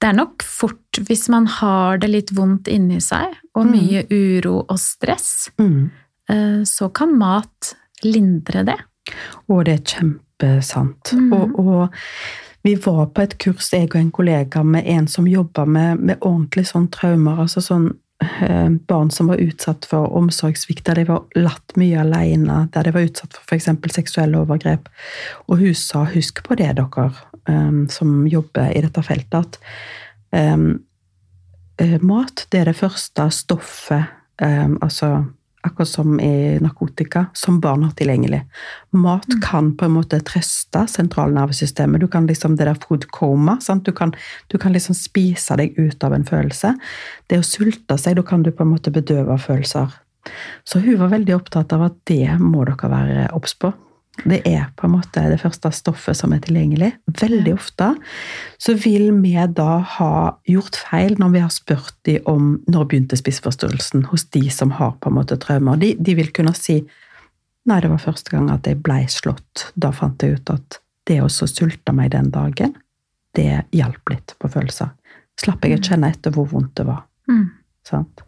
S1: det er nok fort, hvis man har det litt vondt inni seg, og
S2: Mm.
S1: mye uro og stress,
S2: Mm.
S1: Eh, så kan mat lindre det.
S2: Og det er kjempesant.
S1: Mhm.
S2: Og, og vi var på et kurs, jeg og en kollega, med en som jobba med, med ordentlig sånn traumer. Altså sånn eh, barn som var utsatt for omsorgssvikt, der de var latt mye alene, der de var utsatt for f.eks. seksuelle overgrep. Og hun sa 'husk på det, dere eh, som jobber i dette feltet', at mat det er det første stoffet altså akkurat som i narkotika, som barn har tilgjengelig. Mat kan på en måte trøste sentralnervesystemet. Du kan liksom, Det der food coma. Sant? Du, kan, du kan liksom spise deg ut av en følelse. Det å sulte seg, da kan du på en måte bedøve følelser. Så hun var veldig opptatt av at det må dere være obs på. Det er på en måte det første stoffet som er tilgjengelig. Veldig ofte så vil vi da ha gjort feil når vi har spurt de om når begynte spiseforstyrrelsen hos de som har på en måte traumer. De, de vil kunne si nei, det var første gang at jeg blei slått. Da fant jeg ut at det å sulte meg den dagen, det hjalp litt på følelser. Slapp jeg å kjenne etter hvor vondt det var.
S1: Mm.
S2: Sant?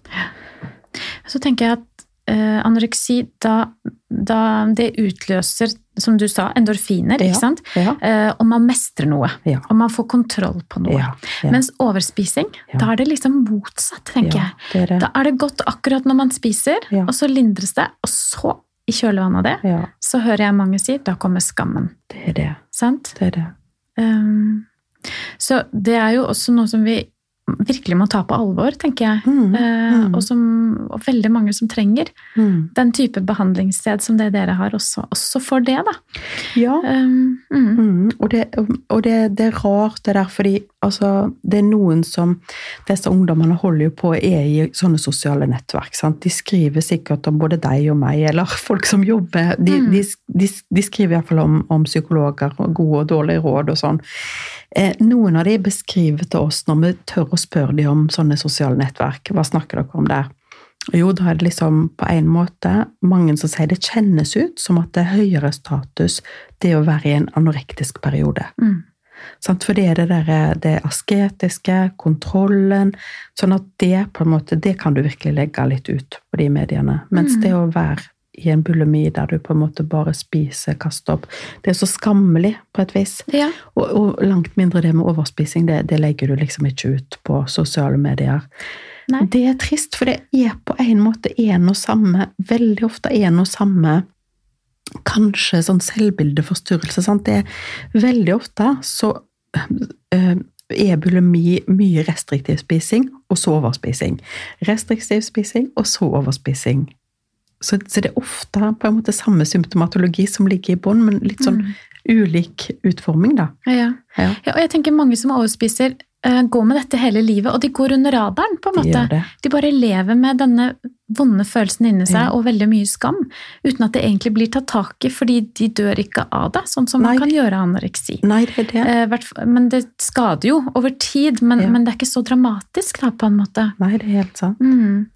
S1: Så tenker jeg at uh, anoreksi, da, da det utløser, som du sa, endorfiner,
S2: Ja.
S1: ikke sant?
S2: Ja.
S1: Eh, og man mestrer noe.
S2: Ja.
S1: Og man får kontroll på noe.
S2: Ja. ja.
S1: Mens overspising,
S2: Ja.
S1: da er det liksom motsatt, tenker
S2: ja,
S1: jeg.
S2: det det.
S1: Da er det godt akkurat når man spiser,
S2: Ja.
S1: og så lindres det, og så, i kjølvannet av det,
S2: Ja,
S1: så hører jeg mange si, da kommer skammen.
S2: det er det.
S1: Sant?
S2: Det er det.
S1: Um, så det er jo også noe som vi virkelig må ta på alvor, tenker jeg.
S2: Mm,
S1: Eh,
S2: mm,
S1: og, som, og veldig mange som trenger
S2: mm.
S1: den type behandlingssted som det dere har, også, også for det, da.
S2: Ja,
S1: Um, mm,
S2: Mm, og det, og det, det er rart det der, fordi altså, det er noen som Disse ungdommene holder jo på er i sånne sosiale nettverk. Sant? De skriver sikkert om både deg og meg, eller folk som jobber. De,
S1: Mm.
S2: de, de, de skriver iallfall om, om psykologer og gode og dårlige råd og sånn. Eh, noen av de beskriver til oss når vi tør å spørre dem om sånne sosiale nettverk. Hva snakker dere om der? Jo, da er det liksom på en måte mange som sier det kjennes ut som at det er høyere status det å være i en anorektisk periode.
S1: mm,
S2: For det er det, der, det asketiske, kontrollen Sånn at det på en måte, det kan du virkelig legge litt ut på de mediene. Mens
S1: Mm.
S2: det å være i en bulimi der du på en måte bare spiser, kaster opp Det er så skammelig, på et vis.
S1: ja.
S2: Og, og langt mindre det med overspising. Det, det legger du liksom ikke ut på sosiale medier.
S1: Nei.
S2: Det er trist, for det er på en måte en og samme Veldig ofte en og samme Kanskje sånn selvbildeforstyrrelse. Sant? Det er veldig ofte så øh, er bulimi mye restriktiv spising, og så overspising. Restriktiv spising, og så overspising. Så, så det er ofte på en måte samme symptomatologi som ligger i bånn, men litt sånn
S1: Mm.
S2: ulik utforming, da.
S1: Ja.
S2: Ja.
S1: ja. Og jeg tenker mange som overspiser, eh, går med dette hele livet, og de går under radaren, på en måte.
S2: De.
S1: De bare lever med denne vonde følelsen inni seg,
S2: Ja.
S1: og veldig mye skam, uten at det egentlig blir tatt tak i, fordi de dør ikke av det, sånn som
S2: Nei.
S1: man kan gjøre av anoreksi.
S2: Nei, det er det.
S1: Eh, Men det skader jo over tid, men,
S2: Ja.
S1: men det er ikke så dramatisk, da, på en måte.
S2: Nei, det er helt sant.
S1: Mm.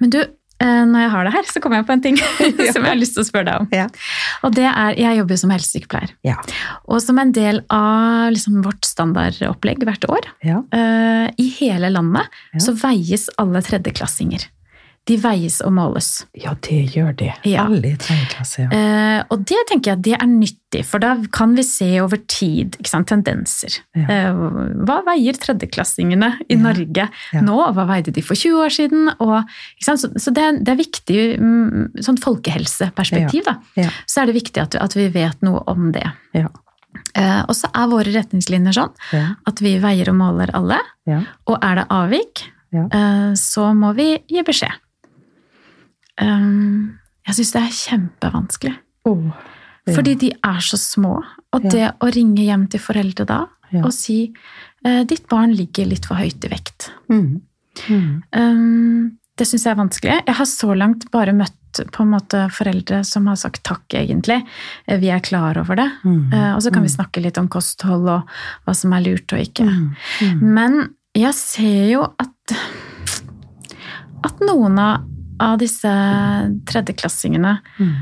S1: Men du, når jeg har det her, så kommer jeg på en ting som jeg har lyst til å spørre deg om.
S2: Ja.
S1: Og det er, jeg jobber jo som helsesykepleier.
S2: Ja.
S1: Og som en del av liksom, vårt standardopplegg hvert år,
S2: Ja.
S1: uh, i hele landet, så veies alle tredjeklassinger. De veies og måles.
S2: ja, det gjør de.
S1: Ja.
S2: Alle i tredje klasse, ja.
S1: Eh, og det tenker jeg det er nyttig, for da kan vi se over tid sant, tendenser.
S2: Ja.
S1: Eh, hva veier tredjeklassingene i. Norge nå, og hva veide de for 20 år siden? Og, så så det, er, det er viktig mm, sånn folkehelseperspektiv. Da.
S2: Ja.
S1: Så er det viktig at, at vi vet noe om det.
S2: Ja.
S1: Eh, og så er våre retningslinjer sånn
S2: Ja.
S1: at vi veier og måler alle,
S2: Ja.
S1: og er det avvik,
S2: Ja.
S1: eh, så må vi gi beskjed. Um, jeg syns det er kjempevanskelig.
S2: Oh, ja.
S1: Fordi de er så små. Og det å ringe hjem til foreldre da og si eh, ditt barn ligger litt for høyt i vekt.
S2: Mm. Mm.
S1: Um, det syns jeg er vanskelig. Jeg har så langt bare møtt på en måte foreldre som har sagt takk, egentlig. Eh, Vi er klar over det.
S2: Mm.
S1: Eh, Og så kan vi snakke litt om kosthold og hva som er lurt og ikke.
S2: Mm. Mm.
S1: Men jeg ser jo at, at noen av, av disse tredjeklassingene
S2: Mm.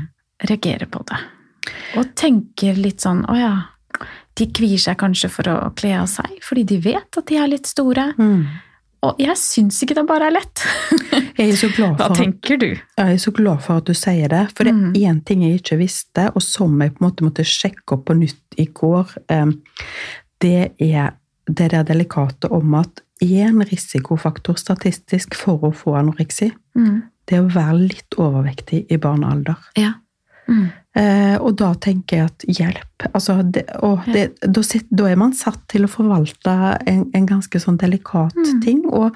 S1: reagerer på det. Og tenker litt sånn å ja, de kvier seg kanskje for å kle av seg, fordi de vet at de er litt store.
S2: Mm.
S1: Og jeg syns ikke det bare er lett.
S2: Jeg er så glad
S1: Hva tenker du?
S2: Jeg er så glad for at du sier det, for det
S1: Mm.
S2: er én ting jeg ikke visste, og som jeg på en måte måtte sjekke opp på nytt i går. eh, Det er det der delikate om at én risikofaktor statistisk for å få anoreksi,
S1: Mm.
S2: Det å være litt overvektig i barnealder.
S1: Ja. Mm.
S2: Eh, og da tenker jeg at hjelp altså det, og det, da, sit, da er man satt til å forvalte en, en ganske sånn delikat
S1: Mm.
S2: ting. Og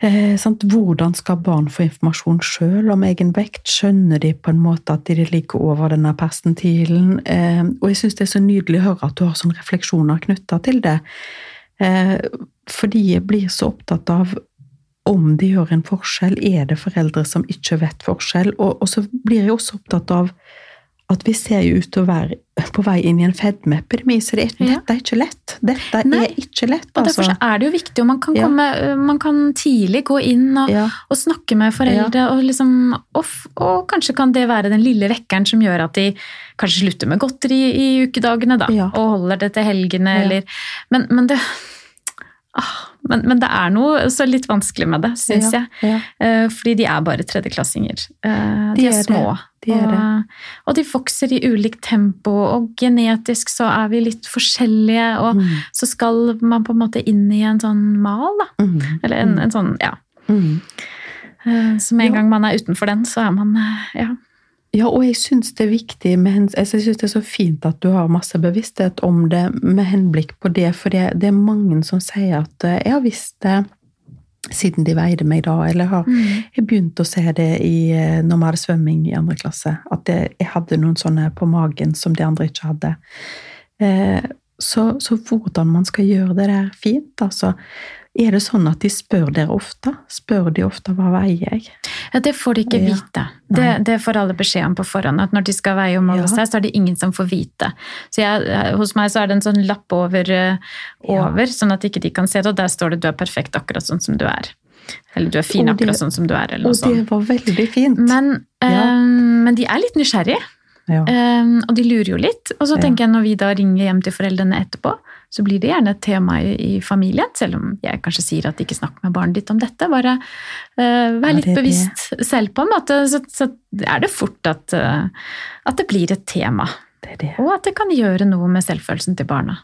S2: eh, hvordan skal barn få informasjon sjøl om egen vekt? Skjønner de på en måte at de ligger over denne persentilen? Eh, og jeg syns det er så nydelig å høre at du har sånne refleksjoner knytta til det. Eh, fordi jeg blir så opptatt av om de gjør en forskjell. Er det foreldre som ikke vet forskjell? Og, og så blir jeg også opptatt av at vi ser jo ut til å være på vei inn i en fedmeepidemi, så det
S1: Ja.
S2: dette er ikke lett. Dette
S1: Nei.
S2: er ikke lett,
S1: Og derfor
S2: altså.
S1: er det jo viktig, og man kan,
S2: Ja.
S1: man kan tidlig gå inn og,
S2: Ja,
S1: og snakke med foreldre, og, liksom, og, og kanskje kan det være den lille vekkeren som gjør at de kanskje slutter med godteri i ukedagene, da, og holder det til helgene, eller Men, men det ah, men, men det er noe så litt vanskelig med det, syns
S2: ja,
S1: jeg.
S2: Ja,
S1: Eh, Fordi de er bare tredjeklassinger. Eh, De,
S2: De
S1: er, små.
S2: de er
S1: og, og de vokser i ulikt tempo, og genetisk så er vi litt forskjellige, og
S2: Mm,
S1: så skal man på en måte inn i en sånn mal, da.
S2: mm,
S1: Eller en, en sånn, ja.
S2: mm.
S1: Eh, Så med en gang man er utenfor den, så er man ja.
S2: Ja, og jeg syns det er viktig med altså, Jeg synes det er så fint at du har masse bevissthet om det med henblikk på det, for det, det er mange som sier at eh, jeg har visst det siden de veide meg da, eller har
S1: Mm.
S2: jeg begynt å se det i, eh, når vi hadde svømming i andre klasse, at det, jeg hadde noen sånne på magen som de andre ikke hadde. Eh, så, så hvordan man skal gjøre det der fint, altså. Er det sånn at de spør dere ofte? Spør de ofte hva veier jeg?
S1: ja, det får de ikke
S2: Ja.
S1: vite. Det, det får alle beskjed om på forhånd, at når de skal veie og måle
S2: Ja.
S1: seg, så er det ingen som får vite. Så jeg, eh, hos meg så er det en sånn lapp over, eh, over sånn at ikke de kan se det, og der står det 'du er perfekt akkurat sånn som du er'. Eller 'du er fin akkurat sånn som du er', eller noe
S2: Og
S1: sånt.
S2: det var veldig fint.
S1: Men, eh, men de er litt nysgjerrige.
S2: ja.
S1: Um, og de lurer jo litt. Og så tenker jeg når vi da ringer hjem til foreldrene etterpå, så blir det gjerne et tema i, i familien, selv om jeg kanskje sier at ikke snakk med barnet ditt om dette. Bare uh, vær litt
S2: ja, bevisst det.
S1: selv på en måte, så, så er det fort at, uh, at det blir et tema.
S2: Det det.
S1: Og at det kan gjøre noe med selvfølelsen til barna.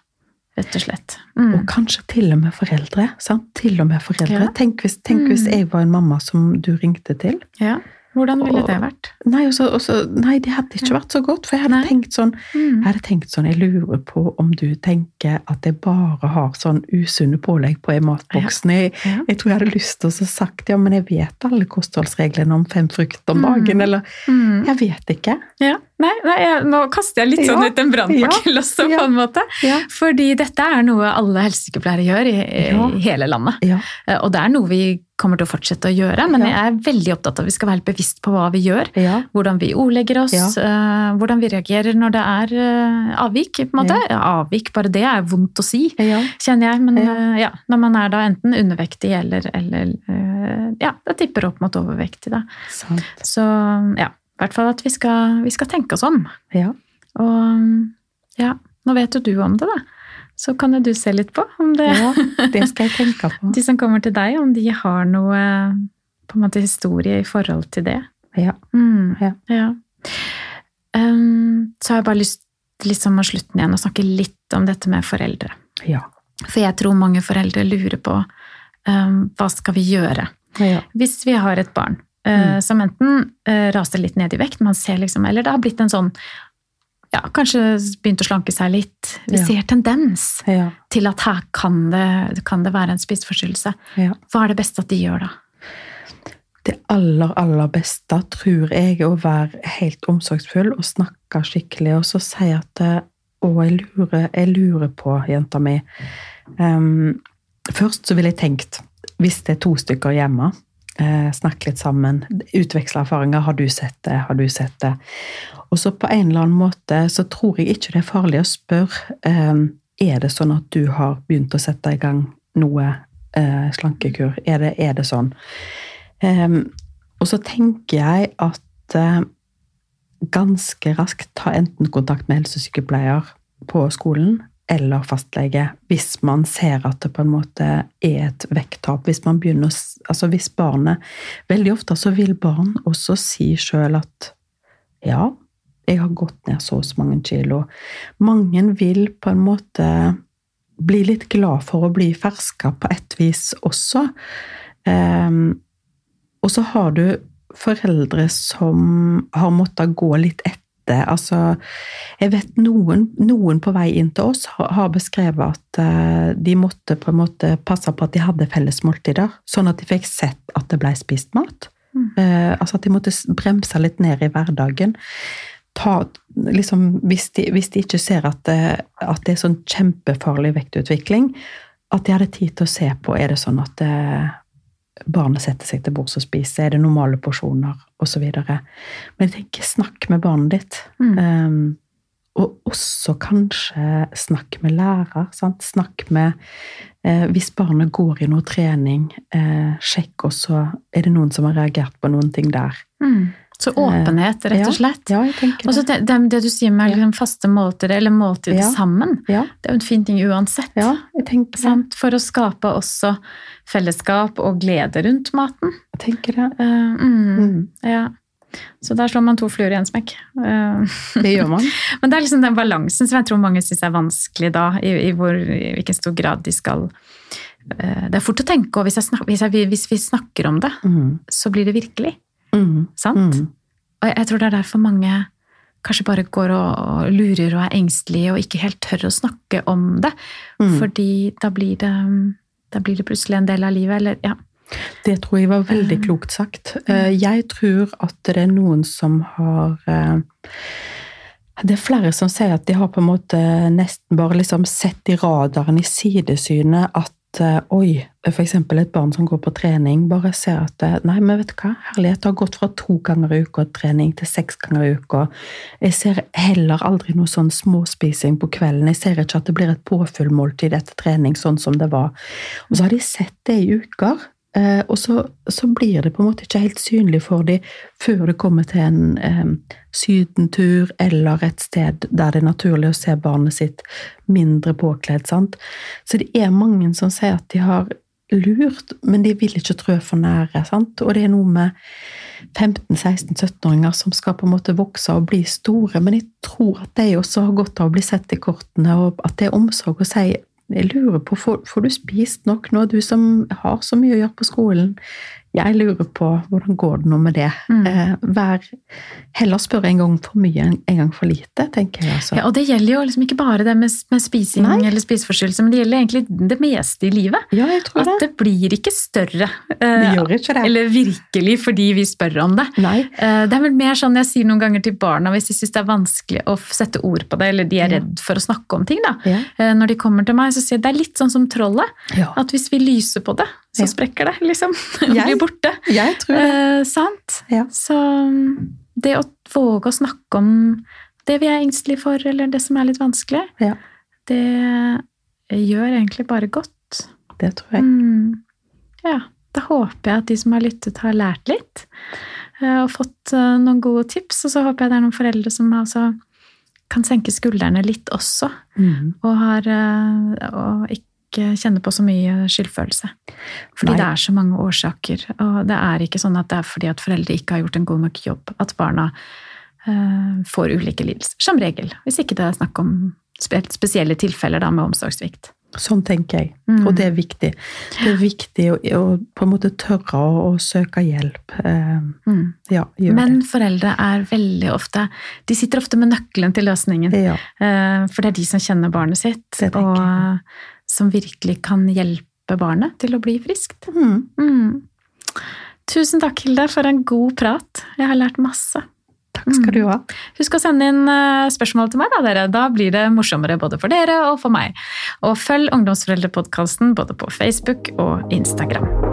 S1: Rett og slett. Mm.
S2: Og kanskje til og med foreldre. sant? Til og med foreldre.
S1: Ja.
S2: Tenk, hvis, tenk hvis
S1: Mm.
S2: jeg var en mamma som du ringte til.
S1: Ja. Hvordan ville det vært?
S2: Nei, også, også, nei, det hadde ikke vært så godt. For jeg hadde tenkt sånn
S1: Mm.
S2: Jeg hadde tenkt sånn, jeg lurer på om du tenker at jeg bare har sånn usunne pålegg på i matboksen. Jeg, jeg tror jeg hadde lyst til å sagt ja, men jeg vet alle kostholdsreglene om fem frukt om
S1: Mm.
S2: dagen, eller
S1: Mm.
S2: Jeg vet ikke.
S1: Ja. Nei, nei jeg, nå kaster jeg litt
S2: Ja.
S1: sånn ut en brannfakkel også, på en måte.
S2: Ja.
S1: Fordi dette er noe alle helsesykepleiere gjør i,
S2: Ja.
S1: i hele landet.
S2: Ja.
S1: Eh, Og det er noe vi kommer til å fortsette å gjøre, men
S2: Ja.
S1: jeg er veldig opptatt av at vi skal være helt bevisst på hva vi gjør.
S2: Ja.
S1: Hvordan vi ordlegger oss,
S2: Ja.
S1: eh, hvordan vi reagerer når det er uh, avvik. på en måte. Avvik, bare det er vondt å si,
S2: ja.
S1: kjenner jeg. Men
S2: Ja.
S1: eh, ja, når man er da enten undervektig eller, eller ja, det tipper opp mot overvektig. Da.
S2: Sant.
S1: Så ja, hvert fall at vi skal, vi skal tenke oss om.
S2: Ja.
S1: Og ja, nå vet jo du om det, da. Så kan jo du se litt på om det
S2: ja. Det skal jeg tenke på.
S1: De som kommer til deg, om de har noe på en måte historie i forhold til det.
S2: Ja.
S1: Mm,
S2: Ja.
S1: Um, så har jeg bare lyst liksom å slutten igjen å snakke litt om dette med foreldre.
S2: Ja.
S1: For jeg tror mange foreldre lurer på um, hva skal vi gjøre
S2: ja.
S1: hvis vi har et barn uh, som enten uh, raser litt ned i vekt, man ser liksom, eller det har blitt en sånn ja, kanskje begynt å slanke seg litt. Vi
S2: Ja.
S1: ser tendens
S2: ja.
S1: til at her kan det, kan det være en spiseforstyrrelse.
S2: ja.
S1: Hva er det beste at de gjør da?
S2: Det aller, aller beste tror jeg å være helt omsorgsfull og snakke skikkelig, og så si at eh, Å, jeg lurer, jeg lurer på, jenta mi Um, Først så ville jeg tenkt, hvis det er to stykker hjemme, eh, snakk litt sammen, utveksle erfaringer. Har du sett det? Har du sett det? Og så på en eller annen måte så tror jeg ikke det er farlig å spørre ehm, Er det sånn at du har begynt å sette i gang noe eh, slankekur? Er det, er det sånn? Ehm, og så tenker jeg at eh, ganske raskt ta enten kontakt med helsesykepleier på skolen eller fastlege hvis man ser at det på en måte er et vekttap. Hvis Altså hvis barnet Veldig ofte så vil barn også si sjøl at ja, jeg har gått ned så og så mange kilo. Mange vil på en måte bli litt glad for å bli ferska på et vis også. Ehm, og så har du foreldre som har måttet gå litt etter. Altså, jeg vet noen, noen på vei inn til oss har, beskrevet at eh, de måtte på en måte passe på at de hadde felles måltider, sånn at de fikk sett at det ble spist mat.
S1: Mm.
S2: Eh, altså at de måtte bremse litt ned i hverdagen. Ta, liksom, hvis, de, hvis de ikke ser at det, at det er sånn kjempefarlig vektutvikling, at de hadde tid til å se på er det sånn at det, barnet setter seg til bords og spiser? Er det normale porsjoner? Videre. Men jeg tenker, snakk med barnet ditt.
S1: Mm.
S2: Um, og også kanskje snakk med lærer. Sant? Snakk med eh, Hvis barnet går i noe trening, eh, sjekk også Er det noen som har reagert på noen ting der.
S1: Mm. Så åpenhet, rett og slett.
S2: Ja, jeg
S1: Og så
S2: det.
S1: det, du sier med liksom faste måltider, eller måltider
S2: Ja.
S1: sammen,
S2: Ja,
S1: det er jo en fin ting uansett.
S2: ja?
S1: For å skape også fellesskap og glede rundt maten.
S2: Jeg tenker det.
S1: Uh, mm,
S2: Mm.
S1: Ja. Så der slår man to fluer i en smekk. Uh,
S2: Det gjør man.
S1: Men det er liksom den balansen som jeg tror mange syns er vanskelig da, i, i, hvor, i hvilken stor grad de skal eh, Det er fort å tenke, og hvis, jeg snak, hvis, jeg, hvis vi snakker om det,
S2: Mm.
S1: så blir det virkelig.
S2: Mm.
S1: Sant?
S2: Mm.
S1: Og jeg, tror det er derfor mange kanskje bare går og, lurer og er engstelige og ikke helt tør å snakke om det.
S2: Mm.
S1: Fordi da blir det da blir det plutselig en del av livet, eller ja.
S2: Det tror jeg var veldig klokt sagt. Eh, Jeg tror at det er noen som har eh, Det er flere som sier at de har på en måte nesten bare liksom sett i radaren, i sidesynet, at eh, oi, f.eks. et barn som går på trening, bare ser at eh, nei, men vet du hva, herlighet, har gått fra to ganger i uka trening til seks ganger i uka. Jeg ser heller aldri noe sånn småspising på kvelden. Jeg ser ikke at det blir et påfyllmåltid etter trening, sånn som det var. Og så har de sett det i uker. Eh, og så, så blir det på en måte ikke helt synlig for dem før det kommer til en eh, sydentur eller et sted der det er naturlig å se barnet sitt mindre påkledd. sant? Så det er mange som sier at de har lurt, men de vil ikke trø for nære. sant? Og det er noe med 15-16-17-åringer som skal på en måte vokse og bli store, men jeg tror at de også har godt av å bli sett i kortene, og at det er omsorg å si jeg lurer på, får, får du spist nok nå, du som har så mye å gjøre på skolen? Jeg lurer på hvordan går det nå med det?
S1: Mm.
S2: Eh, vær, heller spørre en gang for mye enn en gang for lite, tenker jeg. Altså.
S1: ja. Og det gjelder jo liksom ikke bare det med, med spising
S2: Nei.
S1: eller spiseforstyrrelse, men det gjelder egentlig det meste i livet.
S2: Ja, jeg tror
S1: At
S2: det.
S1: det blir ikke større.
S2: Det
S1: eh,
S2: gjør ikke det.
S1: Eller virkelig fordi vi spør om det.
S2: Nei.
S1: Eh, Det er vel mer sånn jeg sier noen ganger til barna hvis de syns det er vanskelig å sette ord på det, eller de er redd for å snakke om ting. da.
S2: Ja.
S1: Eh, Når de kommer til meg, så sier jeg det er litt sånn som trollet.
S2: Ja.
S1: At hvis vi lyser på det, så sprekker det, liksom. Og blir borte.
S2: Jeg tror det.
S1: Eh, sant?
S2: Ja.
S1: Så mm, det å våge å snakke om det vi er engstelige for, eller det som er litt vanskelig,
S2: Ja.
S1: det gjør egentlig bare godt.
S2: Det tror jeg.
S1: Mm. Ja, da håper jeg at de som har lyttet, har lært litt. eh, Og fått eh, noen gode tips. Og så håper jeg det er noen foreldre som også kan senke skuldrene litt også.
S2: Mm.
S1: Og, har, eh, og ikke kjenne på så mye skyldfølelse. Fordi
S2: Nei.
S1: det er så mange årsaker. Og det er ikke sånn at det er fordi at foreldre ikke har gjort en god nok jobb at barna eh, får ulike lidelser. Som regel. Hvis ikke det er snakk om spesielle tilfeller da, med omsorgssvikt.
S2: Sånn tenker jeg.
S1: Mm.
S2: Og det er viktig. Det er viktig å, å på en måte tørre å, å søke hjelp. Eh,
S1: Mm.
S2: ja, Men
S1: Men foreldre er veldig ofte De sitter ofte med nøkkelen til løsningen.
S2: Ja.
S1: Eh, For det er de som kjenner barnet sitt,
S2: Det
S1: og
S2: jeg.
S1: Som virkelig kan hjelpe barnet til å bli friskt.
S2: Mm.
S1: Mm. Tusen takk, Hilde, for en god prat. Jeg har lært masse.
S2: Takk skal du ha.
S1: Husk å sende inn eh, spørsmål til meg, da, dere. Da blir det morsommere både for dere og for meg. Og følg Ungdomsforeldrepodkasten både på Facebook og Instagram.